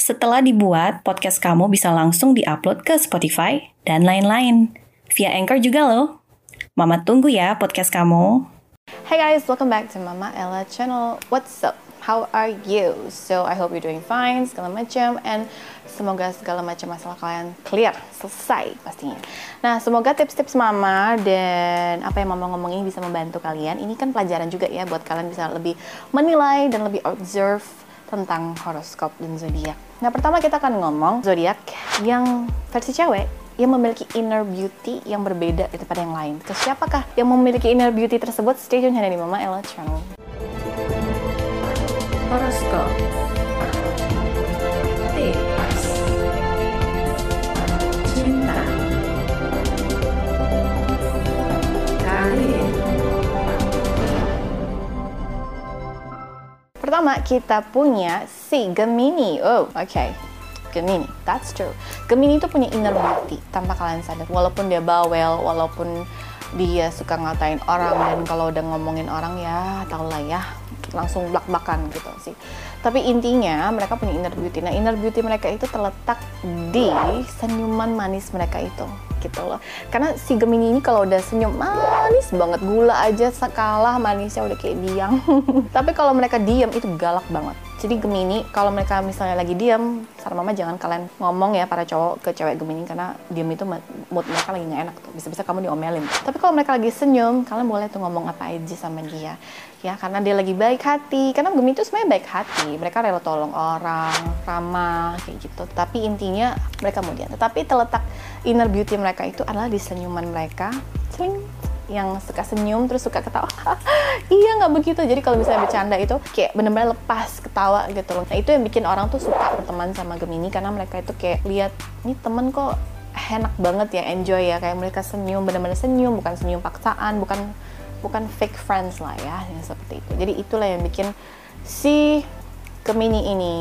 Setelah dibuat, podcast kamu bisa langsung diupload ke Spotify dan lain-lain. Via Anchor juga loh. Mama tunggu ya podcast kamu. Hey guys, welcome back to Mama Ella channel. What's up? How are you? So I hope you're doing fine, segala macam, and semoga segala macam masalah kalian clear, selesai pastinya. Nah, semoga tips-tips Mama dan apa yang Mama ngomongin bisa membantu kalian. Ini kan pelajaran juga ya buat kalian bisa lebih menilai dan lebih observe tentang horoskop dan zodiak. Nah, pertama kita akan ngomong zodiak yang versi cewek yang memiliki inner beauty yang berbeda daripada yang lain. Ke siapakah yang memiliki inner beauty tersebut? Stay tune hanya di Mama Ella Channel. Horoskop Pertama, kita punya si Gemini. Oh, oke. Okay. Gemini, that's true. Gemini itu punya inner beauty tanpa kalian sadar. Walaupun dia bawel, walaupun dia suka ngatain orang dan kalau udah ngomongin orang ya tau lah ya langsung blak-blakan gitu sih. Tapi intinya mereka punya inner beauty. Nah inner beauty mereka itu terletak di senyuman manis mereka itu gitu loh. Karena si Gemini ini kalau udah senyum manis banget, gula aja sekalah manisnya udah kayak diam. Tapi kalau mereka diam itu galak banget. Jadi Gemini kalau mereka misalnya lagi diam, saran mama jangan kalian ngomong ya para cowok ke cewek Gemini karena diam itu mood mereka lagi nggak enak tuh. Bisa-bisa kamu diomelin. Tapi kalau mereka lagi senyum, kalian boleh tuh ngomong apa aja sama dia. Ya karena dia lagi baik hati. Karena Gemini itu sebenarnya baik hati. Mereka rela tolong orang, ramah kayak gitu. Tapi intinya mereka mau dia. Tetapi terletak inner beauty mereka itu adalah di senyuman mereka. Cling, yang suka senyum terus suka ketawa iya nggak begitu jadi kalau misalnya bercanda itu kayak bener-bener lepas ketawa gitu loh nah itu yang bikin orang tuh suka berteman sama Gemini karena mereka itu kayak lihat ini temen kok enak banget ya enjoy ya kayak mereka senyum bener-bener senyum bukan senyum paksaan bukan bukan fake friends lah ya yang seperti itu jadi itulah yang bikin si Gemini ini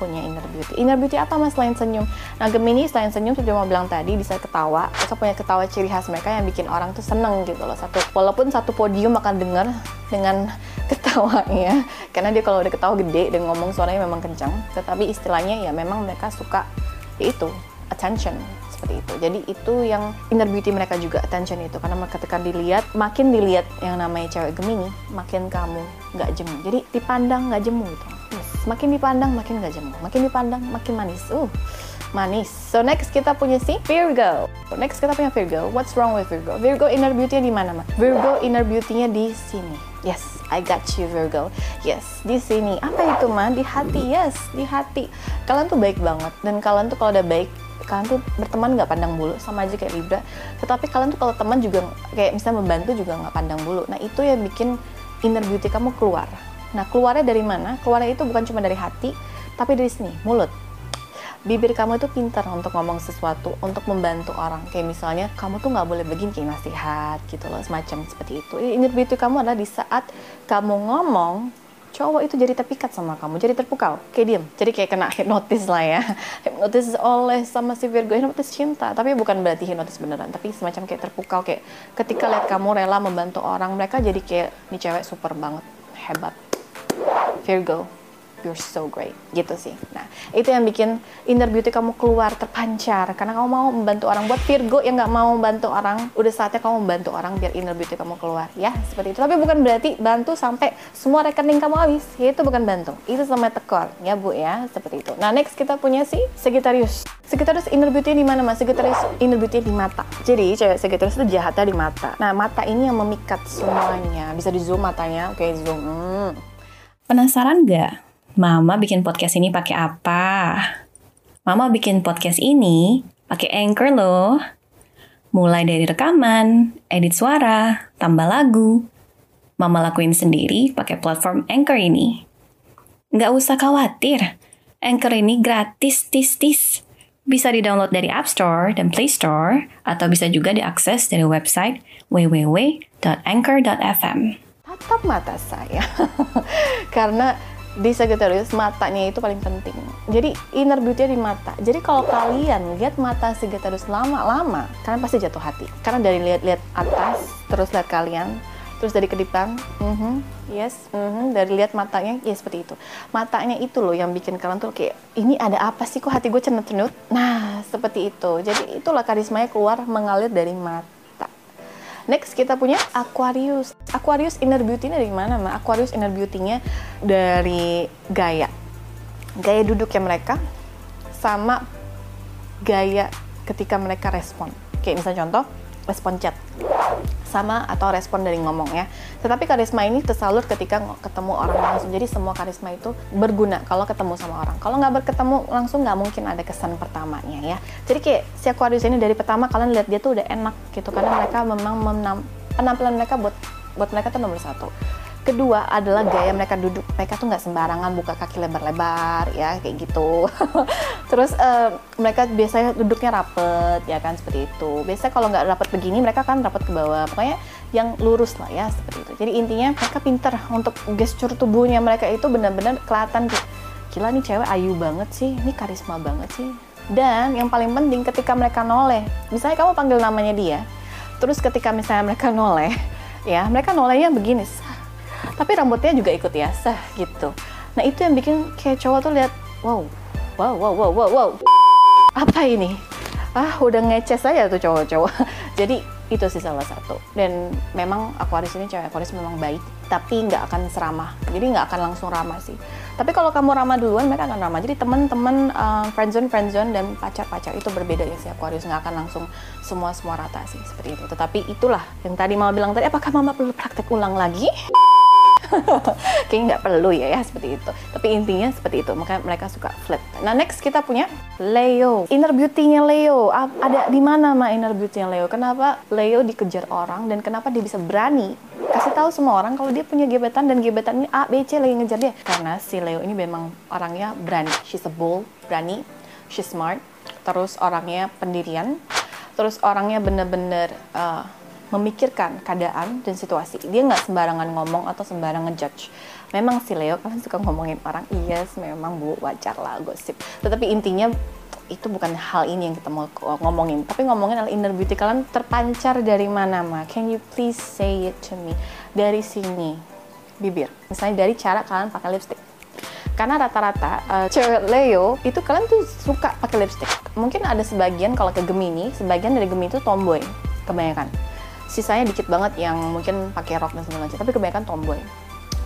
punya inner beauty. Inner beauty apa mas selain senyum? Nah Gemini selain senyum sudah mau bilang tadi bisa ketawa. Mereka punya ketawa ciri khas mereka yang bikin orang tuh seneng gitu loh. Satu walaupun satu podium akan dengar dengan ketawanya. Karena dia kalau udah ketawa gede dan ngomong suaranya memang kencang. Tetapi istilahnya ya memang mereka suka itu attention seperti itu. Jadi itu yang inner beauty mereka juga attention itu karena ketika dilihat makin dilihat yang namanya cewek Gemini makin kamu nggak jemu. Jadi dipandang nggak jemu gitu. Yes. Makin dipandang makin nggak jemu. Makin dipandang makin manis. Uh manis. So next kita punya si Virgo. Next kita punya Virgo. What's wrong with Virgo? Virgo inner beauty-nya di mana, Ma? Virgo inner beauty-nya di sini. Yes, I got you Virgo. Yes, di sini. Apa itu, Ma? Di hati. Yes, di hati. Kalian tuh baik banget dan kalian tuh kalau udah baik kalian tuh berteman nggak pandang bulu sama aja kayak Libra tetapi kalian tuh kalau teman juga kayak misalnya membantu juga nggak pandang bulu. Nah itu yang bikin inner beauty kamu keluar. Nah keluarnya dari mana? Keluarnya itu bukan cuma dari hati tapi dari sini mulut. Bibir kamu itu pintar untuk ngomong sesuatu untuk membantu orang. Kayak misalnya kamu tuh nggak boleh begini kayak nasihat gitu loh semacam seperti itu. Inner beauty kamu adalah di saat kamu ngomong cowok itu jadi terpikat sama kamu, jadi terpukau, kayak diem, jadi kayak kena hipnotis lah ya, hipnotis oleh sama si Virgo, hipnotis cinta, tapi bukan berarti hipnotis beneran, tapi semacam kayak terpukau, kayak ketika lihat kamu rela membantu orang, mereka jadi kayak, ini cewek super banget, hebat, Virgo, you're so great. Gitu sih. Nah itu yang bikin inner beauty kamu keluar terpancar. Karena kamu mau membantu orang. Buat Virgo yang nggak mau membantu orang udah saatnya kamu membantu orang biar inner beauty kamu keluar ya. Seperti itu. Tapi bukan berarti bantu sampai semua rekening kamu habis. Ya itu bukan bantu. Itu sama tekor. Ya bu ya. Seperti itu. Nah next kita punya si Sagittarius. Sagittarius inner beauty di mana mas? Sagittarius inner beauty di mata. Jadi cewek Sagittarius itu jahatnya di mata. Nah mata ini yang memikat semuanya. Bisa di zoom matanya. Oke okay, zoom. Hmm. Penasaran gak Mama bikin podcast ini pakai apa? Mama bikin podcast ini pakai Anchor loh. Mulai dari rekaman, edit suara, tambah lagu. Mama lakuin sendiri pakai platform Anchor ini. Nggak usah khawatir, Anchor ini gratis tis tis. Bisa di-download dari App Store dan Play Store, atau bisa juga diakses dari website www.anchor.fm. Tatap mata saya, karena di Sagittarius matanya itu paling penting. Jadi inner beauty di mata. Jadi kalau kalian lihat mata Sagittarius lama-lama, kalian pasti jatuh hati. Karena dari lihat-lihat atas, terus lihat kalian, terus dari kedipan, mm -hmm, yes, mm -hmm, dari lihat matanya, ya seperti itu. Matanya itu loh yang bikin kalian tuh kayak ini ada apa sih kok hati gue cenut-cenut? Nah seperti itu. Jadi itulah karismanya keluar mengalir dari mata. Next kita punya Aquarius. Aquarius inner beauty-nya dari mana, Ma? Aquarius inner beauty-nya dari gaya. Gaya duduknya mereka sama gaya ketika mereka respon. Kayak misalnya contoh, respon chat sama atau respon dari ngomong ya. Tetapi karisma ini tersalur ketika ketemu orang langsung. Jadi semua karisma itu berguna kalau ketemu sama orang. Kalau nggak berketemu langsung nggak mungkin ada kesan pertamanya ya. Jadi kayak si Aquarius ini dari pertama kalian lihat dia tuh udah enak gitu karena mereka memang menam, penampilan mereka buat buat mereka tuh nomor satu kedua adalah gaya mereka duduk. Mereka tuh nggak sembarangan buka kaki lebar-lebar ya kayak gitu. Terus uh, mereka biasanya duduknya rapet ya kan seperti itu. Biasanya kalau nggak rapet begini mereka kan rapet ke bawah. Pokoknya yang lurus lah ya seperti itu. Jadi intinya mereka pinter untuk gestur tubuhnya mereka itu benar-benar kelihatan gila nih cewek ayu banget sih ini karisma banget sih. Dan yang paling penting ketika mereka noleh misalnya kamu panggil namanya dia terus ketika misalnya mereka noleh ya mereka nolehnya begini tapi rambutnya juga ikut ya sah gitu. Nah itu yang bikin kayak cowok tuh lihat wow wow wow wow wow wow. Apa ini? Ah udah ngeces aja tuh cowok-cowok. Jadi itu sih salah satu. Dan memang Aquarius ini cewek Aquarius memang baik tapi nggak akan seramah. Jadi nggak akan langsung ramah sih. Tapi kalau kamu ramah duluan mereka akan ramah. Jadi teman-teman uh, friendzone friendzone dan pacar-pacar itu berbeda ya si Aquarius nggak akan langsung semua semua rata sih seperti itu. Tetapi itulah yang tadi mama bilang tadi. Apakah mama perlu praktek ulang lagi kayaknya nggak perlu ya ya seperti itu. Tapi intinya seperti itu makanya mereka suka flip nah next kita punya Leo. Inner beauty-nya Leo. Ada di mana mah inner beauty-nya Leo? Kenapa Leo dikejar orang dan kenapa dia bisa berani? Kasih tahu semua orang kalau dia punya gebetan dan gebetan ini A, B, C lagi ngejar dia. Karena si Leo ini memang orangnya berani. She's a bold berani she's smart terus orangnya pendirian terus orangnya bener-bener uh, memikirkan keadaan dan situasi. Dia nggak sembarangan ngomong atau sembarangan judge. Memang si Leo kalian suka ngomongin orang, yes memang bu wajar lah gosip. Tetapi intinya itu bukan hal ini yang kita mau ngomongin, tapi ngomongin adalah inner beauty kalian terpancar dari mana ma? Can you please say it to me? Dari sini, bibir. Misalnya dari cara kalian pakai lipstick karena rata-rata uh, cewek Leo itu kalian tuh suka pakai lipstick. Mungkin ada sebagian kalau ke Gemini, sebagian dari Gemini itu tomboy kebanyakan sisanya dikit banget yang mungkin pakai rok dan segala tapi kebanyakan tomboy.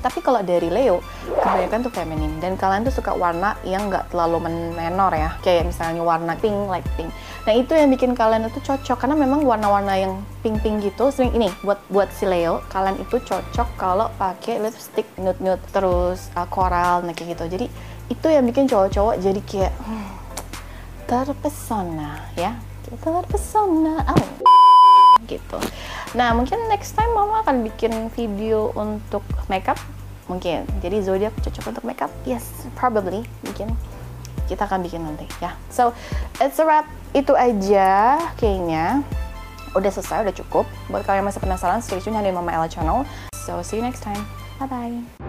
Tapi kalau dari Leo kebanyakan tuh feminin dan kalian tuh suka warna yang nggak terlalu menor ya kayak misalnya warna pink light pink. Nah itu yang bikin kalian itu cocok karena memang warna-warna yang pink-pink gitu sering ini buat buat si Leo kalian itu cocok kalau pakai lipstick nude nude terus uh, coral nah kayak gitu. Jadi itu yang bikin cowok-cowok jadi kayak hmm, terpesona ya. Terpesona oh gitu. Nah mungkin next time mama akan bikin video untuk makeup mungkin. Jadi zodiak cocok untuk makeup? Yes, probably mungkin kita akan bikin nanti ya. So it's a wrap. Itu aja kayaknya. Udah selesai, udah cukup. Buat kalian yang masih penasaran, stay tune di Mama Ella channel. So see you next time. Bye bye.